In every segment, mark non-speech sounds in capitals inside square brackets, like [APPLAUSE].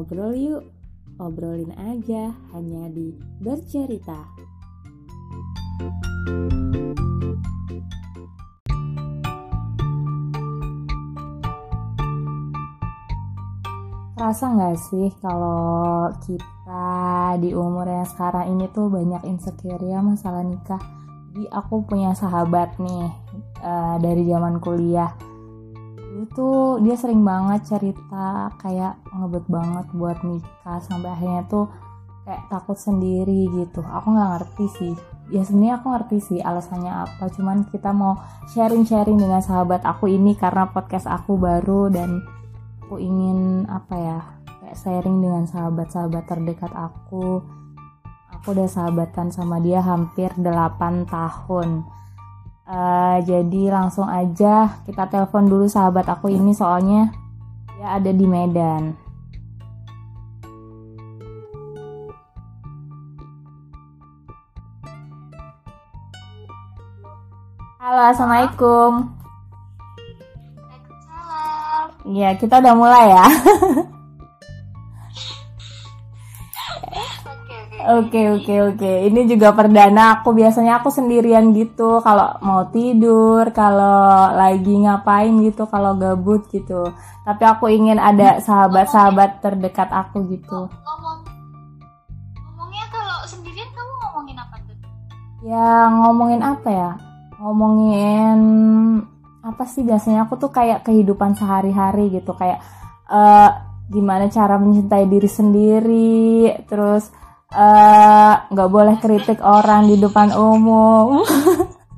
ngobrol yuk. Obrolin aja hanya di bercerita. Rasa nggak sih kalau kita di umur yang sekarang ini tuh banyak insecure ya masalah nikah. Jadi aku punya sahabat nih uh, dari zaman kuliah. Itu dia sering banget cerita kayak ngebet banget buat nikah sampai akhirnya tuh kayak takut sendiri gitu. Aku nggak ngerti sih. Ya sebenarnya aku ngerti sih alasannya apa. Cuman kita mau sharing-sharing dengan sahabat aku ini karena podcast aku baru dan aku ingin apa ya kayak sharing dengan sahabat-sahabat terdekat aku aku udah sahabatan sama dia hampir 8 tahun uh, jadi langsung aja kita telepon dulu sahabat aku ini soalnya dia ada di Medan Halo, Assalamualaikum. Iya, kita udah mulai ya. [LAUGHS] Oke oke oke. Ini juga perdana aku biasanya aku sendirian gitu kalau mau tidur, kalau lagi ngapain gitu, kalau gabut gitu. Tapi aku ingin ada sahabat-sahabat terdekat aku gitu. Ngomong ngomongnya kalau sendirian kamu ngomongin apa tuh? Ya ngomongin apa ya? Ngomongin apa sih biasanya aku tuh kayak kehidupan sehari-hari gitu kayak uh, gimana cara mencintai diri sendiri terus nggak uh, boleh kritik orang di depan umum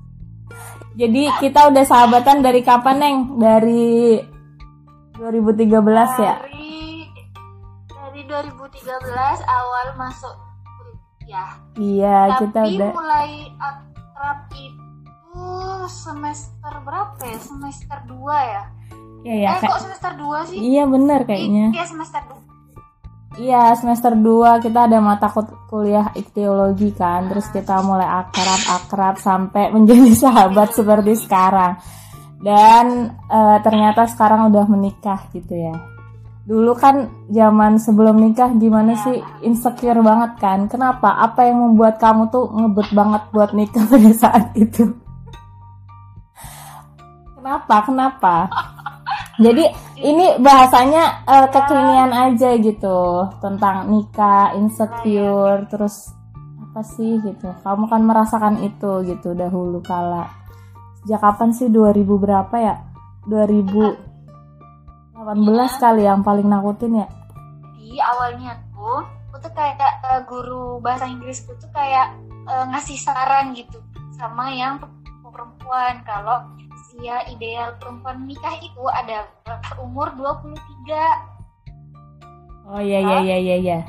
[LAUGHS] jadi kita udah sahabatan dari kapan neng dari 2013 ya dari dari 2013 awal masuk kuliah iya Tapi kita udah mulai akrab itu semester berapa ya? Semester 2 ya? Iya, ya, eh, kok semester 2 sih? Iya, bener kayaknya. Iya, semester 2. Iya, semester 2 kita ada mata kuliah iktiologi kan. Terus kita mulai akrab-akrab sampai menjadi [LAUGHS] sahabat seperti sekarang. Dan uh, ternyata sekarang udah menikah gitu ya. Dulu kan zaman sebelum nikah gimana sih insecure banget kan? Kenapa? Apa yang membuat kamu tuh ngebet banget buat nikah [LAUGHS] pada saat itu? Kenapa? Kenapa? Jadi ini bahasanya uh, kekinian aja gitu tentang nikah, insecure, terus apa sih gitu. Kamu kan merasakan itu gitu dahulu kala. Sejak kapan sih 2000 berapa ya? 2018 ya. kali yang paling nakutin ya? Jadi awalnya tuh aku tuh kayak uh, guru bahasa Inggris tuh kayak uh, ngasih saran gitu sama yang perempuan kalau usia ideal perempuan nikah itu ada umur 23. Oh iya iya iya iya iya.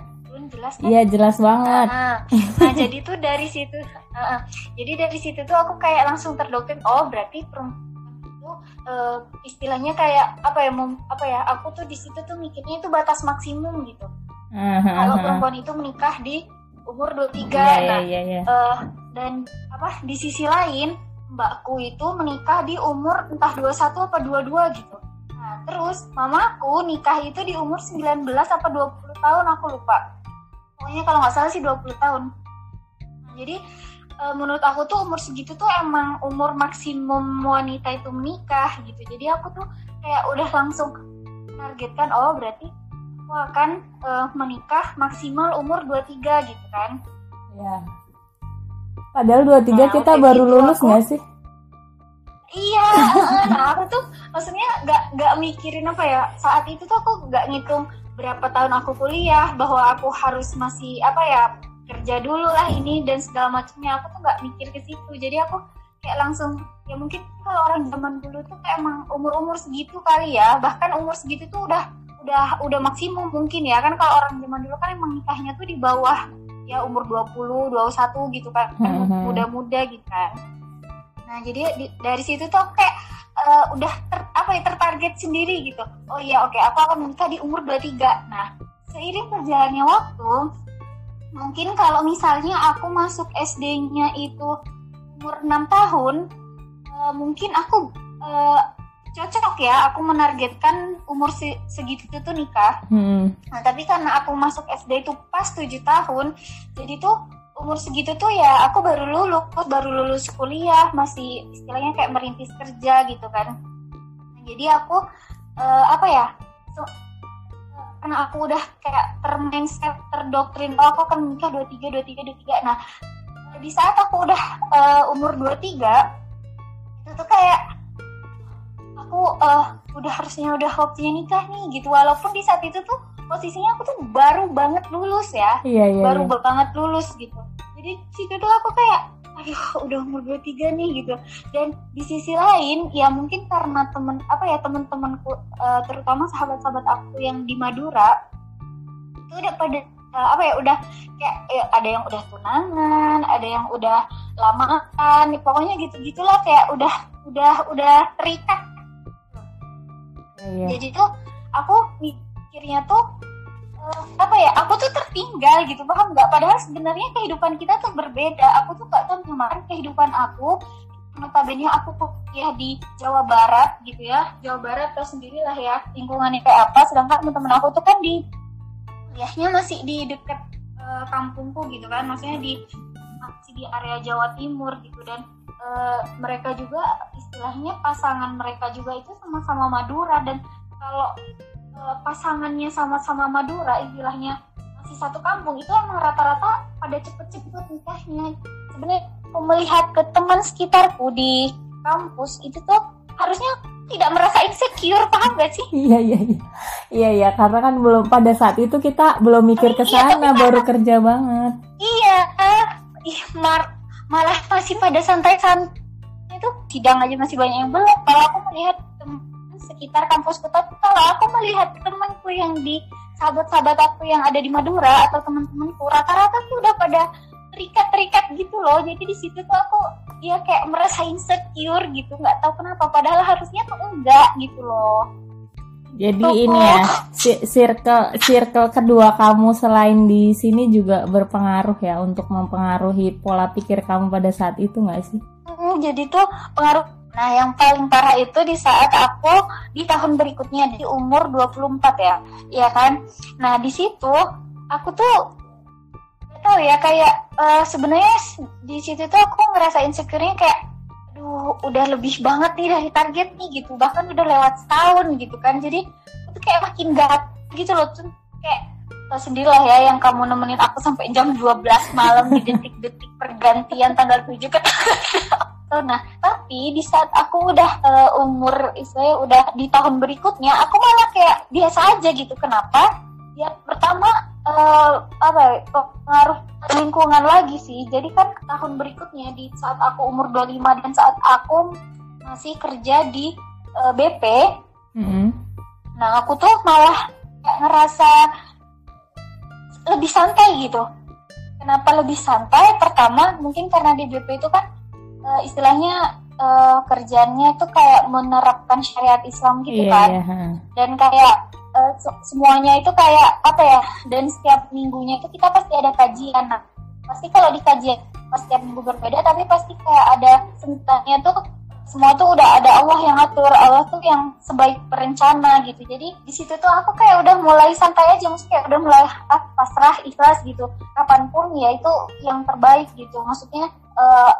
jelas kan? Iya jelas banget. Nah, nah [LAUGHS] jadi tuh dari situ, uh, jadi dari situ tuh aku kayak langsung terdoktrin. Oh berarti perempuan itu uh, istilahnya kayak apa ya, mem, apa ya? Aku tuh di situ tuh mikirnya itu batas maksimum gitu. Uh, Kalau perempuan itu menikah di umur 23 yeah, nah, yeah, yeah. Uh, dan apa di sisi lain mbakku itu menikah di umur entah 21 apa 22 gitu. Nah, terus mamaku nikah itu di umur 19 apa 20 tahun aku lupa. Pokoknya kalau nggak salah sih 20 tahun. Nah, jadi e, menurut aku tuh umur segitu tuh emang umur maksimum wanita itu menikah gitu. Jadi aku tuh kayak udah langsung targetkan oh berarti aku akan e, menikah maksimal umur 23 gitu kan. Iya. Padahal 23 nah, kita baru gitu lulus nggak sih? Iya, [LAUGHS] nah aku tuh maksudnya nggak nggak mikirin apa ya saat itu tuh aku nggak ngitung berapa tahun aku kuliah bahwa aku harus masih apa ya kerja dulu lah ini dan segala macamnya. Aku tuh nggak mikir ke situ. Jadi aku kayak langsung ya mungkin kalau orang zaman dulu tuh kayak emang umur umur segitu kali ya bahkan umur segitu tuh udah udah udah maksimum mungkin ya. Kan kalau orang zaman dulu kan emang nikahnya tuh di bawah ya umur 20, 21 gitu kan, kan Mhm. muda-muda gitu kan. Nah, jadi di- dari situ tuh kayak eh, udah ter, apa ya tertarget sendiri gitu. Oh iya, oke, aku akan menikah di umur 23. Nah, seiring berjalannya waktu, mungkin kalau misalnya aku masuk SD-nya itu umur 6 tahun, eh, mungkin aku eh, cocok ya aku menargetkan umur se segitu tuh nikah. Hmm. nah tapi karena aku masuk SD itu pas tujuh tahun jadi tuh umur segitu tuh ya aku baru lulus baru lulus kuliah masih istilahnya kayak merintis kerja gitu kan. Nah, jadi aku uh, apa ya so, karena aku udah kayak termindset terdoktrin oh aku akan nikah dua tiga dua tiga dua tiga. Nah di saat aku udah uh, umur dua tiga itu tuh kayak aku uh, udah harusnya udah waktunya nikah nih gitu. Walaupun di saat itu tuh posisinya aku tuh baru banget lulus ya. Iya, iya, baru iya. banget lulus gitu. Jadi situ tuh aku kayak aduh udah umur 23 nih gitu. Dan di sisi lain ya mungkin karena temen apa ya temen-temenku uh, terutama sahabat-sahabat aku yang di Madura itu udah pada uh, apa ya udah kayak ya, ada yang udah tunangan ada yang udah lamaan pokoknya gitu gitulah kayak udah udah udah terikat iya. jadi tuh aku mikirnya tuh uh, apa ya aku tuh tertinggal gitu paham nggak? Padahal sebenarnya kehidupan kita tuh berbeda. Aku tuh gak tahu kemarin kehidupan aku notabene aku kuliah di Jawa Barat gitu ya. Jawa Barat tau sendirilah ya lingkungannya kayak apa. Sedangkan teman-teman aku tuh kan di kuliahnya masih di dekat uh, kampungku gitu kan. Maksudnya di masih di area Jawa Timur gitu. Dan uh, mereka juga istilahnya pasangan mereka juga itu sama-sama Madura dan kalau uh, pasangannya sama-sama Madura istilahnya masih satu kampung itu emang rata-rata pada cepet-cepet nikahnya sebenarnya melihat ke teman sekitarku di kampus itu tuh harusnya tidak merasa insecure paham gak sih? Iya iya iya iya iya karena kan belum pada saat itu kita belum mikir ke iya, sana iya, baru kerja banget. Iya, uh, ih mar malah masih pada santai-santai sidang aja masih banyak yang belum kalau aku melihat teman sekitar kampus kota kalau aku melihat temanku yang di sahabat-sahabat aku yang ada di Madura atau teman-temanku rata-rata tuh udah pada terikat-terikat gitu loh jadi di situ tuh aku ya kayak merasa insecure gitu nggak tahu kenapa padahal harusnya tuh enggak gitu loh jadi Toko. ini ya, circle circle kedua kamu selain di sini juga berpengaruh ya untuk mempengaruhi pola pikir kamu pada saat itu nggak sih? Jadi tuh pengaruh. Nah, yang paling parah itu di saat aku di tahun berikutnya di umur 24 ya. Iya kan? Nah, di situ aku tuh tahu ya kayak uh, sebenarnya di situ tuh aku ngerasa insecure-nya kayak aduh udah lebih banget nih dari target nih gitu bahkan udah lewat setahun gitu kan jadi itu kayak makin gat gitu loh tuh kayak tau sendiri lah ya yang kamu nemenin aku sampai jam 12 malam di detik-detik pergantian tanggal 7 [LAUGHS] kan nah tapi di saat aku udah uh, umur istilahnya udah di tahun berikutnya aku malah kayak biasa aja gitu. Kenapa? Ya pertama uh, apa ya, pengaruh lingkungan lagi sih. Jadi kan tahun berikutnya di saat aku umur 25 dan saat aku masih kerja di uh, eh, BP mm-hmm. nah aku tuh malah ngerasa lebih santai gitu. Kenapa lebih santai? Pertama mungkin karena di BP itu kan uh, istilahnya uh, kerjanya itu kayak menerapkan syariat Islam gitu yeah, kan. yeah. dan kayak uh, semuanya itu kayak apa ya dan setiap minggunya itu kita pasti ada kajian. Nah pasti kalau di kajian pasti setiap minggu berbeda tapi pasti kayak ada sebutannya tuh semua tuh udah ada Allah yang atur Allah tuh yang sebaik perencana gitu. Jadi di situ tuh aku kayak udah mulai santai aja maksudnya kayak udah mulai ah, pasrah ikhlas gitu. Kapan pun ya itu yang terbaik gitu. Maksudnya uh,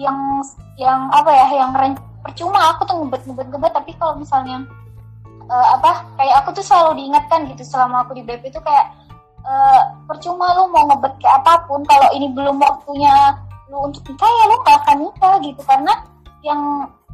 yang yang apa ya yang percuma aku tuh ngebet ngebet ngebet tapi kalau misalnya uh, apa kayak aku tuh selalu diingatkan gitu selama aku di BP itu kayak uh, percuma lu mau ngebet kayak apa pun kalau ini belum waktunya lu untuk nikah ya lu gak akan nikah gitu. Karena yang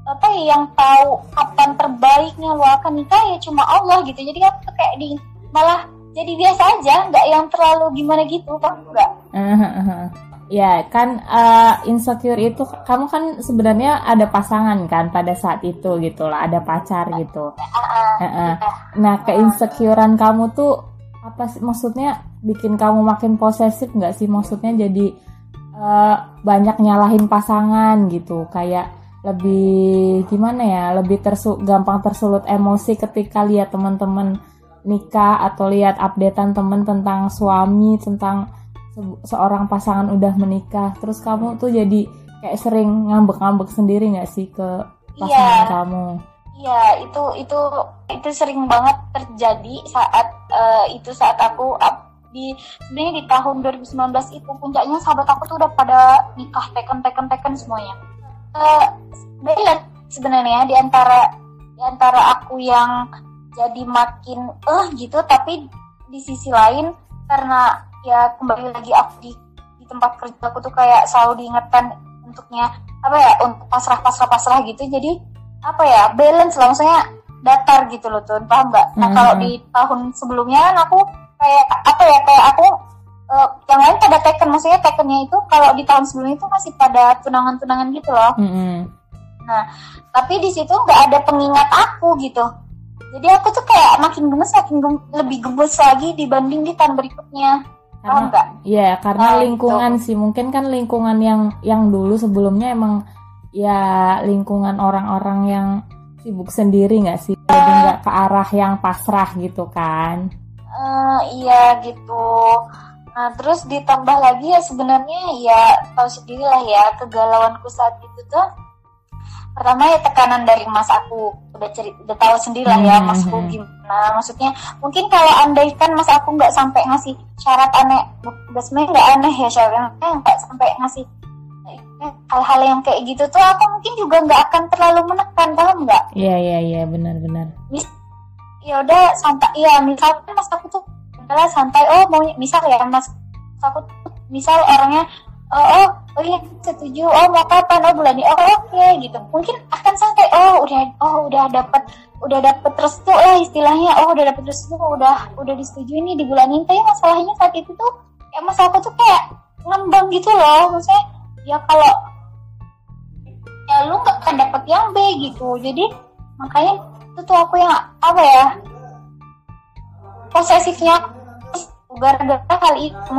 apa ya yang tahu kapan terbaiknya lu akan nikah ya cuma Allah gitu. Jadi aku tuh kayak di malah jadi biasa aja nggak yang terlalu gimana gitu kan enggak uh, Ya kan uh, insecure itu kamu kan sebenarnya ada pasangan kan pada saat itu gitu lah ada pacar gitu. Uh, uh. Nah keinsecurean kamu tuh apa sih maksudnya bikin kamu makin posesif nggak sih maksudnya jadi uh, banyak nyalahin pasangan gitu kayak lebih gimana ya lebih tersu gampang tersulut emosi ketika lihat teman-teman nikah atau lihat updatean temen tentang suami tentang seorang pasangan udah menikah terus kamu tuh jadi kayak sering ngambek-ngambek sendiri nggak sih ke pasangan iya. kamu? Iya, itu itu itu sering banget terjadi saat uh, itu saat aku up di sebenarnya di tahun 2019 itu puncaknya sahabat aku tuh udah pada nikah teken teken teken semuanya. Uh, sebenarnya di antara di antara aku yang jadi makin eh uh, gitu tapi di sisi lain karena ya kembali lagi aku di di tempat kerja aku tuh kayak selalu diingatkan untuknya apa ya untuk pasrah pasrah pasrah gitu. Jadi apa ya balance lah maksudnya datar gitu loh tuh paham nggak? Nah kalau hmm. di tahun sebelumnya kan aku kayak apa ya kayak aku uh, yang lain pada teken. Maksudnya tekennya itu kalau di tahun sebelumnya itu masih pada tunangan-tunangan gitu loh. Mm-hmm. nah tapi di situ nggak ada pengingat aku gitu jadi aku tuh kayak makin gemes makin gemes, lebih gemes lagi dibanding di tahun berikutnya. Karena enggak? Iya, karena nah, lingkungan itu. sih. Mungkin kan lingkungan yang yang dulu sebelumnya emang ya lingkungan orang-orang yang sibuk sendiri nggak sih? Jadi nggak ke arah yang pasrah gitu kan? Uh, iya gitu. Nah terus ditambah lagi ya sebenarnya ya tahu sendiri lah ya kegalauanku saat itu tuh. Pertama ya tekanan dari mas aku udah cerita udah tahu sendiri lah ya hmm, masku hmm, hmm. gimana. Maksudnya mungkin kalau andaikan mas aku nggak sampai ngasih syarat aneh udah sebenarnya nggak aneh ya syaratnya nggak sampai ngasih hal-hal yang kayak gitu tuh aku mungkin juga nggak akan terlalu menekan paham nggak? Iya iya iya benar-benar ya udah santai iya misalkan mas aku tuh adalah santai oh mau misal ya mas aku tuh, misal orangnya oh, oh oh iya setuju. Oh mau kapan oh bulan ini. Oh oke okay, gitu. Mungkin akan santai oh udah oh udah dapat udah dapet restu lah istilahnya. Oh udah dapet restu udah udah disetujui nih di bulan ini. Tapi masalahnya saat itu tuh ya mas aku tuh kayak ngembang gitu loh. Maksudnya ya kalau ya lu gak akan dapet yang B gitu. Jadi makanya itu tuh aku yang apa ya posesifnya gara-gara kali itu.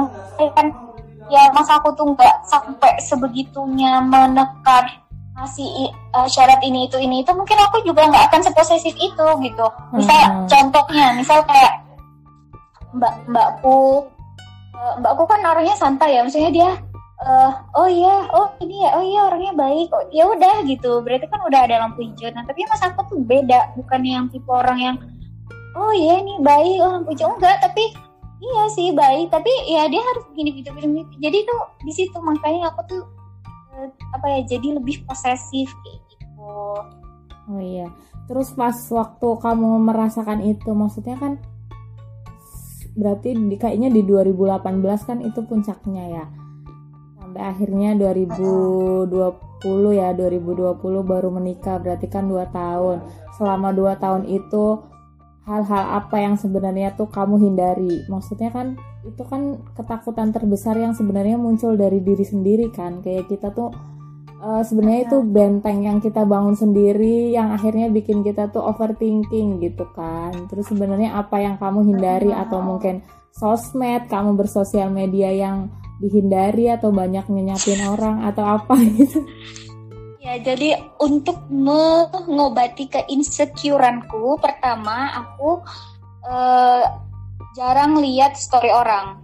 Kan ya masa aku tuh nggak sampai sebegitunya menekan ngasih uh, syarat ini itu ini itu mungkin aku juga nggak akan seposesif itu gitu. Misal hmm. contohnya misal kayak mbak mbakku uh, mbakku kan orangnya santai ya maksudnya dia uh, oh iya oh ini ya oh iya orangnya baik oh ya udah gitu. Berarti kan udah ada lampu hijau. Nah tapi mas aku tuh beda bukan yang tipe orang yang oh iya ini baik oh lampu hijau. Enggak tapi iya sih baik. Tapi ya dia harus begini gitu begini jadi tuh di situ makanya aku tuh uh, apa ya jadi lebih posesif kayak gitu. Oh iya. Terus pas waktu kamu merasakan itu maksudnya kan berarti di, kayaknya di 2018 kan itu puncaknya ya? Sampai akhirnya 2020 ya 2020 baru menikah berarti kan 2 tahun. Selama 2 tahun itu hal-hal apa yang sebenarnya tuh kamu hindari. Maksudnya kan itu kan ketakutan terbesar yang sebenarnya muncul dari diri sendiri kan. Kayak kita tuh uh, sebenarnya itu benteng yang kita bangun sendiri yang akhirnya bikin kita tuh overthinking gitu kan. Terus sebenarnya apa yang kamu hindari? Atau mungkin sosmed kamu bersosial media yang dihindari atau banyak nyenyapin orang atau apa [LAUGHS] gitu? Ya, jadi untuk mengobati keinsecureanku, pertama aku uh, jarang lihat story orang.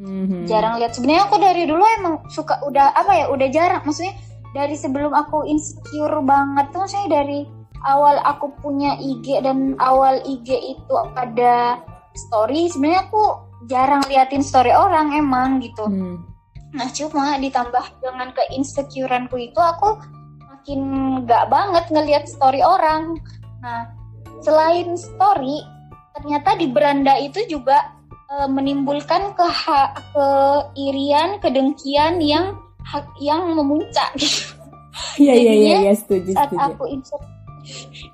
Mm-hmm. Jarang lihat. Sebenarnya aku dari dulu emang suka udah apa ya, udah jarang. Maksudnya dari sebelum aku insecure banget tuh, saya dari awal aku punya IG dan awal IG itu ada story, sebenarnya aku jarang liatin story orang emang gitu. Hmm. Nah cuma ditambah dengan keinsecureanku itu aku makin gak banget ngeliat story orang. Nah selain story ternyata di beranda itu juga e, menimbulkan ke keirian, kedengkian yang yang memuncak [LAUGHS] gitu. Iya iya iya ya, setuju saat setuju. aku insecure,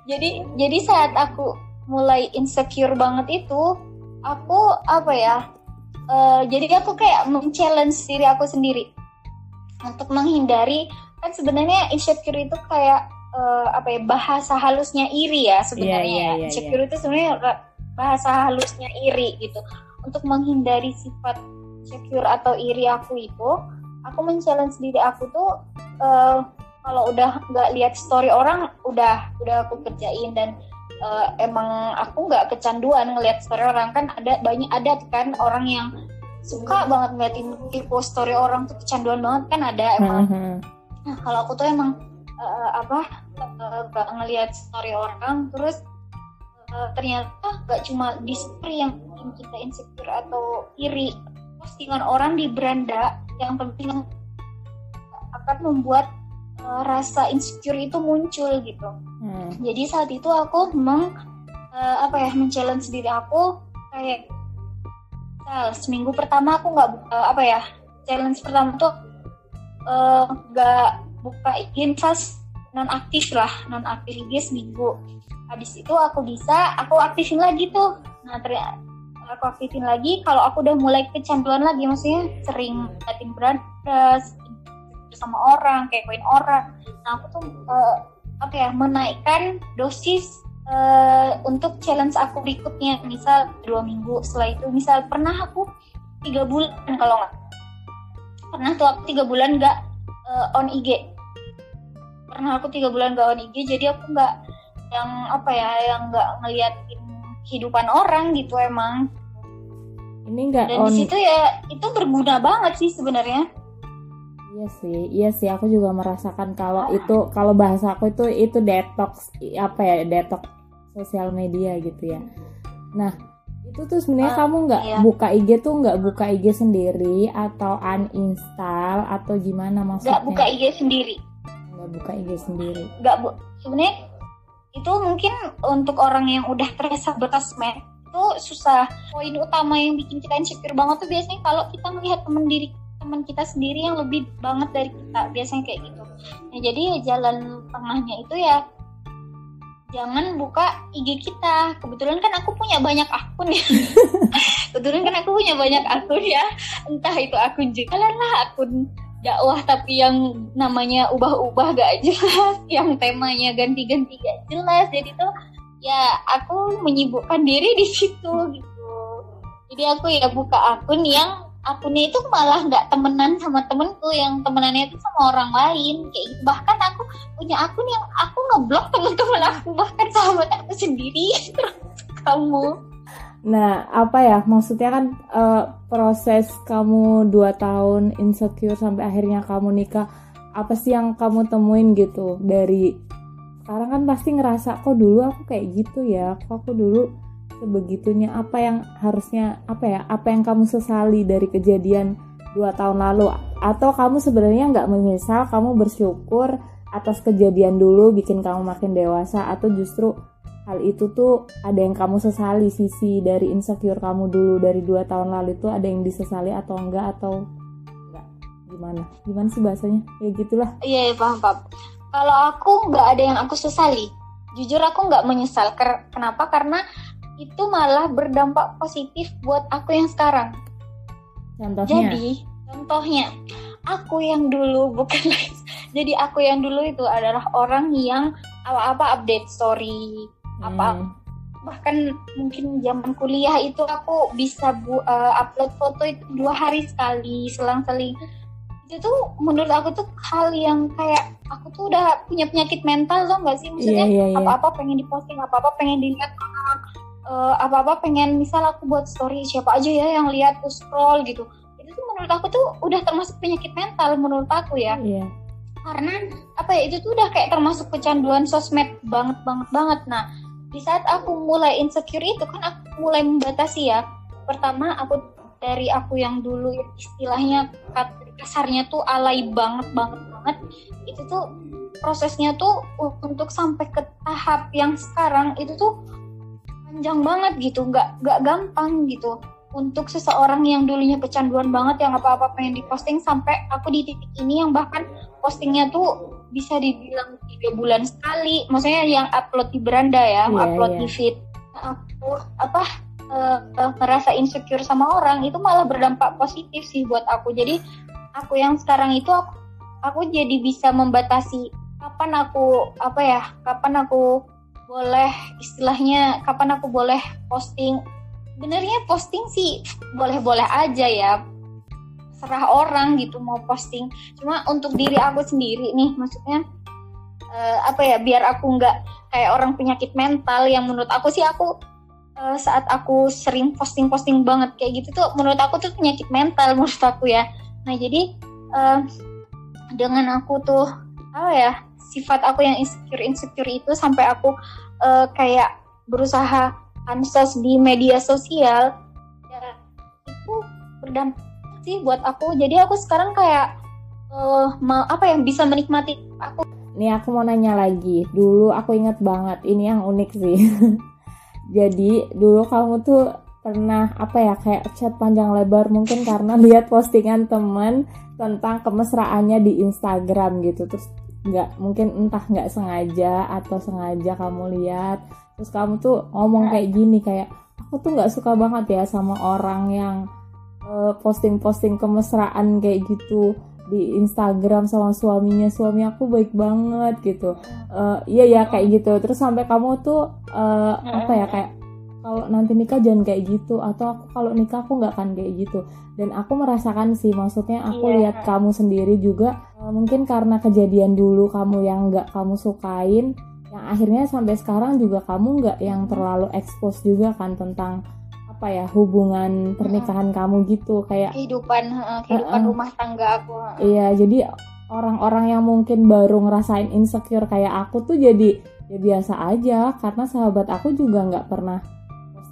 jadi jadi saat aku mulai insecure banget itu aku apa ya uh, jadi aku kayak men-challenge diri aku sendiri untuk menghindari kan sebenarnya insecure itu kayak uh, apa ya bahasa halusnya iri ya sebenarnya yeah, yeah, yeah, insecure yeah. itu sebenarnya bahasa halusnya iri gitu untuk menghindari sifat insecure atau iri aku itu aku men-challenge diri aku tuh uh, kalau udah nggak lihat story orang udah udah aku kerjain dan uh, emang aku nggak kecanduan ngelihat story orang. Kan ada banyak ada kan orang yang suka banget ngeliatin kepo story orang tuh kecanduan banget. Kan ada emang. Mm-hmm. Nah kalau aku tuh emang uh, apa uh, gak ngelihat story orang. Terus uh, ternyata gak cuma di story yang bikin kita insecure atau iri. Postingan orang di beranda yang penting akan membuat uh, rasa insecure itu muncul gitu. Hmm. jadi saat itu aku memang uh, apa ya men-challenge diri aku kayak misal seminggu pertama aku nggak uh, apa ya challenge pertama tuh nggak uh, buka IG fast non aktif lah non aktif IG seminggu. Habis itu aku bisa aku aktifin lagi tuh. Nah ternyata aku aktifin lagi. Kalau aku udah mulai kecanduan lagi maksudnya sering liatin brothers sama orang kayak koin orang. Nah aku tuh uh, apa ya menaikkan dosis uh, untuk challenge aku berikutnya. Misal dua minggu setelah itu misal pernah aku tiga bulan kalau nggak. Pernah tuh aku tiga bulan nggak uh, on IG pernah aku tiga bulan nggak on IG jadi aku nggak yang apa ya yang nggak ngeliatin kehidupan orang gitu emang. Ini enggak dan on... di situ ya itu berguna banget sih sebenarnya Iya sih, iya sih aku juga merasakan kalau itu kalau bahasa aku itu itu detox apa ya detox sosial media gitu ya. Nah itu tuh sebenarnya uh, kamu nggak iya. buka IG tuh nggak buka IG sendiri atau uninstall atau gimana maksudnya? Nggak buka IG sendiri. Nggak buka IG sendiri. Nggak bu, sebenarnya itu mungkin untuk orang yang udah terbiasa bersosmed itu susah. Poin utama yang bikin kita insecure banget tuh biasanya kalau kita melihat teman diri teman kita sendiri yang lebih banget dari kita biasanya kayak gitu. Nah jadi jalan tengahnya itu ya jangan buka IG kita. Kebetulan kan aku punya banyak akun ya. [LAUGHS] Kebetulan kan aku punya banyak akun ya. Entah itu akun jualan lah akun dakwah tapi yang namanya ubah-ubah gak jelas [LAUGHS] yang temanya ganti-ganti gak jelas. Jadi tuh ya aku menyibukkan diri di situ gitu. Jadi aku ya buka akun yang akunnya itu malah nggak temenan sama temenku yang temenannya itu sama orang lain kayak gitu. Bahkan aku punya akun yang aku ngeblok temen-temen aku bahkan sahabat aku sendiri [LAUGHS] kamu. Nah apa ya? Maksudnya kan uh, proses kamu dua tahun insecure sampai akhirnya kamu nikah apa sih yang kamu temuin gitu? Dari sekarang kan pasti ngerasa kok dulu aku kayak gitu ya? Kok aku dulu sebegitunya apa yang harusnya apa ya apa yang kamu sesali dari kejadian dua tahun lalu? Atau kamu sebenarnya nggak menyesal kamu bersyukur atas kejadian dulu bikin kamu makin dewasa? Atau justru hal itu tuh ada yang kamu sesali? Sisi dari insecure kamu dulu dari dua tahun lalu itu ada yang disesali atau enggak? Atau enggak? Gimana? Gimana sih bahasanya? Ya gitulah. Iya, iya paham paham. Kalau aku nggak ada yang aku sesali jujur aku nggak menyesal. Kenapa? Karena itu malah berdampak positif buat aku yang sekarang. Contohnya? Jadi, contohnya, aku yang dulu [LAUGHS] bukan jadi aku yang dulu itu adalah orang yang apa-apa update story, hmm. apa bahkan mungkin zaman kuliah itu aku bisa bu, uh, upload foto itu dua hari sekali selang-seling itu tuh menurut aku tuh hal yang kayak aku tuh udah punya penyakit mental loh nggak sih maksudnya yeah, yeah, yeah. apa-apa pengen diposting apa-apa pengen dilihat orang uh, apa-apa pengen misal aku buat story siapa aja ya yang lihat tuh scroll gitu. Itu tuh menurut aku tuh udah termasuk penyakit mental menurut aku ya. Yeah. karena apa ya itu tuh udah kayak termasuk kecanduan sosmed banget banget banget. Nah di saat aku mulai insecure itu kan aku mulai membatasi ya. Pertama aku dari aku yang dulu istilahnya kasarnya tuh alay banget banget banget. Itu tuh prosesnya tuh untuk sampai ke tahap yang sekarang itu tuh panjang banget gitu nggak nggak gampang gitu. Untuk seseorang yang dulunya kecanduan banget yang apa-apa pengen diposting sampai aku di titik ini yang bahkan postingnya tuh bisa dibilang tiga bulan sekali. Maksudnya yang upload di beranda ya yeah, upload yeah. di feed. Aku apa uh, uh, ngerasa insecure sama orang itu malah berdampak positif sih buat aku. Jadi aku yang sekarang itu aku, aku jadi bisa membatasi kapan aku apa ya kapan aku boleh istilahnya kapan aku boleh posting? Benernya posting sih boleh-boleh aja ya. Serah orang gitu mau posting. Cuma untuk diri aku sendiri nih maksudnya uh, apa ya biar aku nggak kayak orang penyakit mental yang menurut aku sih aku uh, saat aku sering posting-posting banget kayak gitu tuh menurut aku tuh penyakit mental [LAUGHS] menurut aku ya. Nah jadi uh, dengan aku tuh apa ya sifat aku yang insecure insecure itu sampai aku uh, kayak berusaha ansos di media sosial. Ya itu berdampak sih buat aku. Jadi aku sekarang kayak uh, apa yang bisa menikmati aku. Nih aku mau nanya lagi. Dulu aku inget banget ini yang unik sih. [LAUGHS] Jadi dulu kamu tuh pernah apa ya kayak chat panjang lebar mungkin karena [LAUGHS] lihat postingan teman tentang kemesraannya di Instagram gitu. Terus nggak mungkin entah nggak sengaja atau sengaja kamu lihat. Terus kamu tuh ngomong kayak gini kayak aku tuh nggak suka banget ya sama orang yang eh, posting-posting uh, kemesraan kayak gitu di Instagram sama suaminya. Suami aku baik banget gitu. Uh, iya ya kayak gitu. Terus sampai kamu tuh uh, apa ya kayak kalau nanti nikah jangan kayak gitu. Atau aku kalau nikah aku nggak akan kayak gitu. Dan aku merasakan sih maksudnya aku yeah. lihat kamu sendiri juga uh, mungkin karena kejadian dulu kamu yang nggak kamu sukain yang akhirnya sampai sekarang juga kamu nggak yang terlalu ekspos juga kan tentang apa ya hubungan pernikahan hmm. kamu gitu. Kayak kehidupan kehidupan uh, rumah tangga aku iya jadi orang-orang yang mungkin baru ngerasain insecure kayak aku tuh jadi ya biasa aja. Karena sahabat aku juga nggak pernah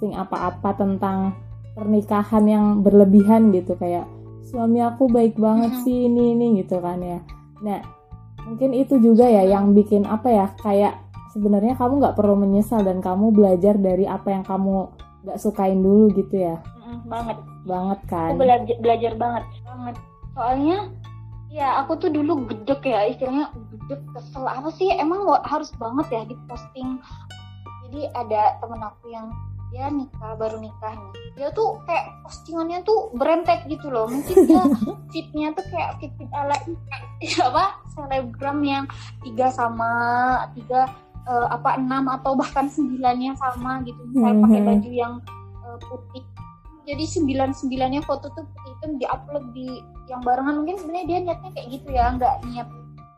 posting apa-apa tentang pernikahan yang berlebihan gitu kayak suami aku baik banget sih ini ini gitu kan ya. Nah mungkin itu juga ya yang bikin apa ya kayak sebenarnya kamu nggak perlu menyesal dan kamu belajar dari apa yang kamu nggak sukain dulu gitu ya. Banget. Banget kan. Aku belajar belajar banget. Banget. Soalnya ya aku tuh dulu gedek ya istilahnya gedek kesel apa sih? Emang harus banget ya di posting jadi ada temen aku yang dia nikah baru nikah nih. Dia tuh kayak postingannya tuh berentek gitu loh. Mungkin dia [LAUGHS] fitnya tuh kayak fit fit ala [LAUGHS] apa selebgram yang tiga sama tiga uh, apa enam atau bahkan sembilannya sama gitu. Misalnya mm-hmm. pakai baju yang uh, putih. Jadi sembilan sembilannya foto tuh putih itu diupload di yang barengan. Mungkin sebenarnya dia niatnya kayak gitu ya nggak niat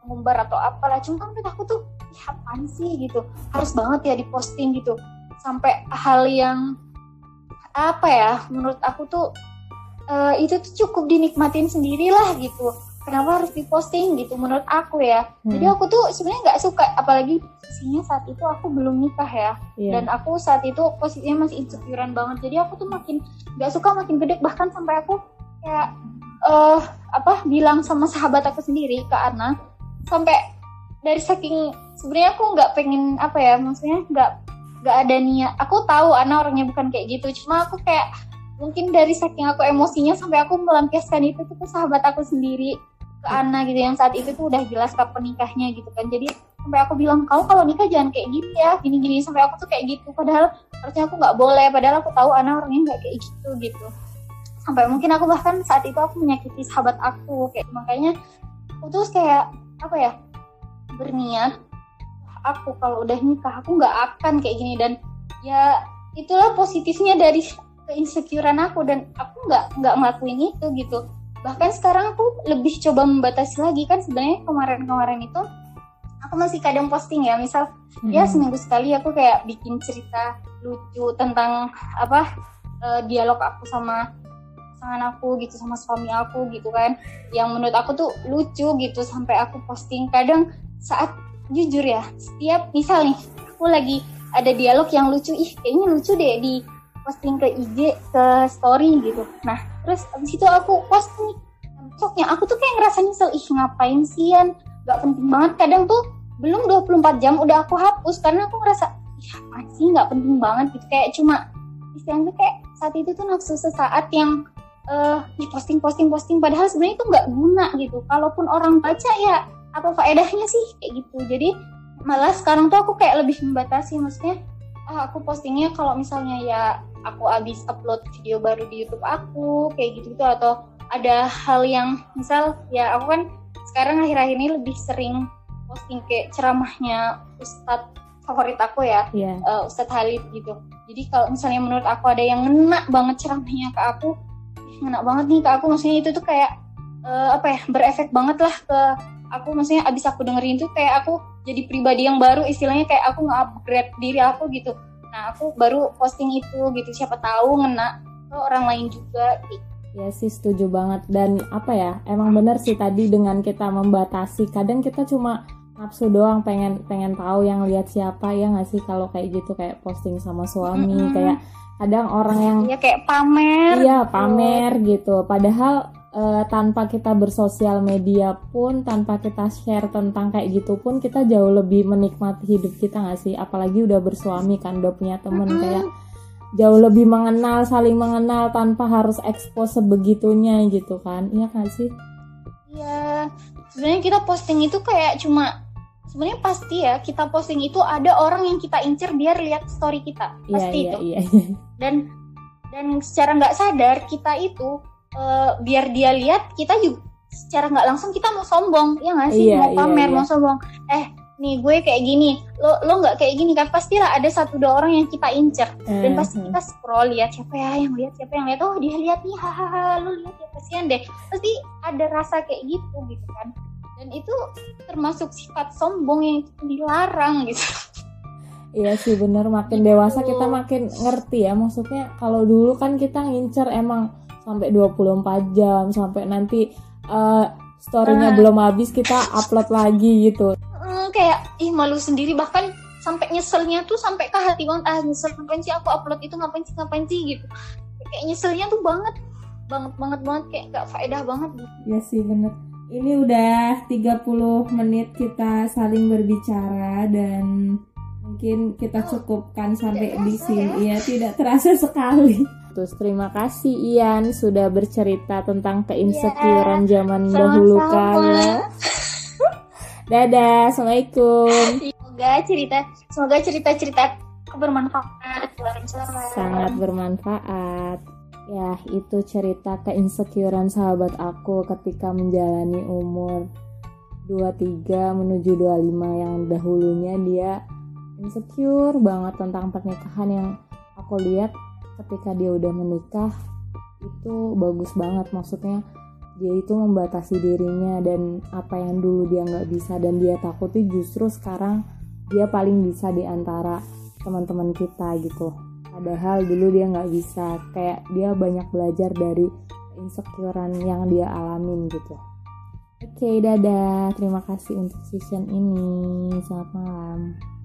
mengumbar atau apalah. Cuma kan aku tuh ya apaan sih? gitu. Harus banget ya diposting gitu sampai hal yang apa ya menurut aku tuh uh, itu tuh cukup dinikmatin sendirilah gitu. Kenapa harus diposting gitu menurut aku ya. Hmm. jadi aku tuh sebenarnya nggak suka apalagi posisinya saat itu aku belum nikah ya. Yeah. dan aku saat itu posisinya masih insecurean banget. Jadi aku tuh makin nggak suka makin gede. Bahkan sampai aku kayak uh, apa bilang sama sahabat aku sendiri ke Ana sampai dari saking sebenarnya aku nggak pengen apa ya maksudnya nggak nggak ada niat. Aku tahu Ana orangnya bukan kayak gitu. Cuma aku kayak mungkin dari saking aku emosinya sampai aku melampiaskan itu tuh ke sahabat aku sendiri. Ke Ana gitu yang saat itu tuh udah jelas kapan nikahnya gitu kan. Jadi sampai aku bilang kau kalau nikah jangan kayak gini ya gini-gini. Sampai aku tuh kayak gitu. Padahal harusnya aku nggak boleh. Padahal aku tahu Ana orangnya nggak kayak gitu gitu. Sampai mungkin aku bahkan saat itu aku menyakiti sahabat aku kayak makanya aku tuh kayak apa ya berniat aku kalau udah nikah aku nggak akan kayak gini. Dan ya itulah positifnya dari keinsecurean aku. Dan aku nggak nggak ngelakuin itu gitu. Bahkan sekarang aku lebih coba membatasi lagi. Kan sebenarnya kemarin-kemarin itu aku masih kadang posting ya. Misal hmm. ya seminggu sekali aku kayak bikin cerita lucu tentang apa uh, dialog aku sama pasangan aku gitu sama suami aku gitu kan. Yang menurut aku tuh lucu gitu sampai aku posting. Kadang saat jujur ya setiap misal nih aku lagi ada dialog yang lucu. Ih kayaknya lucu deh di posting ke IG ke story gitu. Nah terus abis itu aku post nih besoknya aku tuh kayak ngerasa nyesel ih ngapain sih Yan? Gak penting banget. Kadang tuh belum 24 jam udah aku hapus karena aku ngerasa ih apa sih nggak penting banget gitu. Kayak cuma istilahnya kayak saat itu tuh nafsu sesaat yang uh, posting posting posting. Padahal sebenarnya itu nggak guna gitu. Kalaupun orang baca ya apa faedahnya sih kayak gitu jadi malah sekarang tuh aku kayak lebih membatasi maksudnya ah, aku postingnya kalau misalnya ya aku habis upload video baru di YouTube aku kayak gitu gitu atau ada hal yang misal ya aku kan sekarang akhir-akhir ini lebih sering posting kayak ceramahnya Ustadz favorit aku ya yeah. Iya. uh, Ustadz Halid gitu jadi kalau misalnya menurut aku ada yang ngena banget ceramahnya ke aku ngena banget nih ke aku maksudnya itu tuh kayak uh, apa ya berefek banget lah ke aku maksudnya abis aku dengerin tuh kayak aku jadi pribadi yang baru istilahnya kayak aku nge-upgrade diri aku gitu nah aku baru posting itu gitu siapa tahu ngena ke orang lain juga gitu. Ya sih setuju banget dan apa ya emang benar sih tadi dengan kita membatasi kadang kita cuma nafsu doang pengen pengen tahu yang lihat siapa ya nggak sih kalau kayak gitu kayak posting sama suami Mm-mm. kayak kadang orang yang ya kayak pamer iya gitu. pamer gitu padahal eh, tanpa kita bersosial media pun tanpa kita share tentang kayak gitu pun kita jauh lebih menikmati hidup kita nggak sih? Apalagi udah bersuami kan udah punya temen Mm-mm. kayak jauh lebih mengenal saling mengenal tanpa harus expose sebegitunya gitu kan? Iya kan sih? Iya, sebenarnya kita posting itu kayak cuma sebenarnya pasti ya kita posting itu ada orang yang kita incer biar lihat story kita. Iya pasti iya itu. iya. Dan dan secara nggak sadar kita itu eh, biar dia lihat kita juga secara nggak langsung kita mau sombong ya nggak sih? Iya, mau iya, pamer iya. mau sombong. Eh nih gue kayak gini. Lo lo nggak kayak gini kan? Pastilah ada satu dua orang yang kita incer. Dan pasti Eh, kita scroll lihat siapa ya yang lihat siapa yang lihat. Oh dia lihat nih hahaha lu lihat ya kasihan deh. Pasti ada rasa kayak gitu gitu kan? Dan itu termasuk sifat sombong yang dilarang gitu. Iya sih bener. Makin Gitu. dewasa kita makin ngerti ya. Maksudnya kalau dulu kan kita ngincer emang sampai 24 jam sampai nanti eh, storynya Ah. belum habis kita upload lagi gitu. Hmm, kayak ih malu sendiri. Bahkan sampai nyeselnya tuh sampai ke hati banget ah nyesel ngapain sih aku upload itu? Ngapain sih ngapain sih? gitu. Kayak nyeselnya tuh banget banget banget banget. Kayak gak faedah banget. Gitu Iya sih bener. Ini udah 30 menit kita saling berbicara dan mungkin kita cukupkan sampai di sini ya. ya tidak terasa sekali Terus terima kasih Ian sudah bercerita tentang keinsecurean zaman dahulu Iya, Sama-sama. kala. Dadah, assalamualaikum. semoga cerita semoga cerita cerita bermanfaat. Sangat bermanfaat. Ya, itu cerita keinsecurean sahabat aku ketika menjalani umur 23 menuju 25 yang dahulunya dia insecure banget tentang pernikahan yang aku lihat ketika dia udah menikah itu bagus banget. Maksudnya dia itu membatasi dirinya dan apa yang dulu dia nggak bisa dan dia takuti justru sekarang dia paling bisa di antara teman-teman kita gitu. Padahal dulu dia nggak bisa. Kayak dia banyak belajar dari insecurean yang dia alamin gitu. Oke dadah. Terima kasih untuk season ini. Selamat malam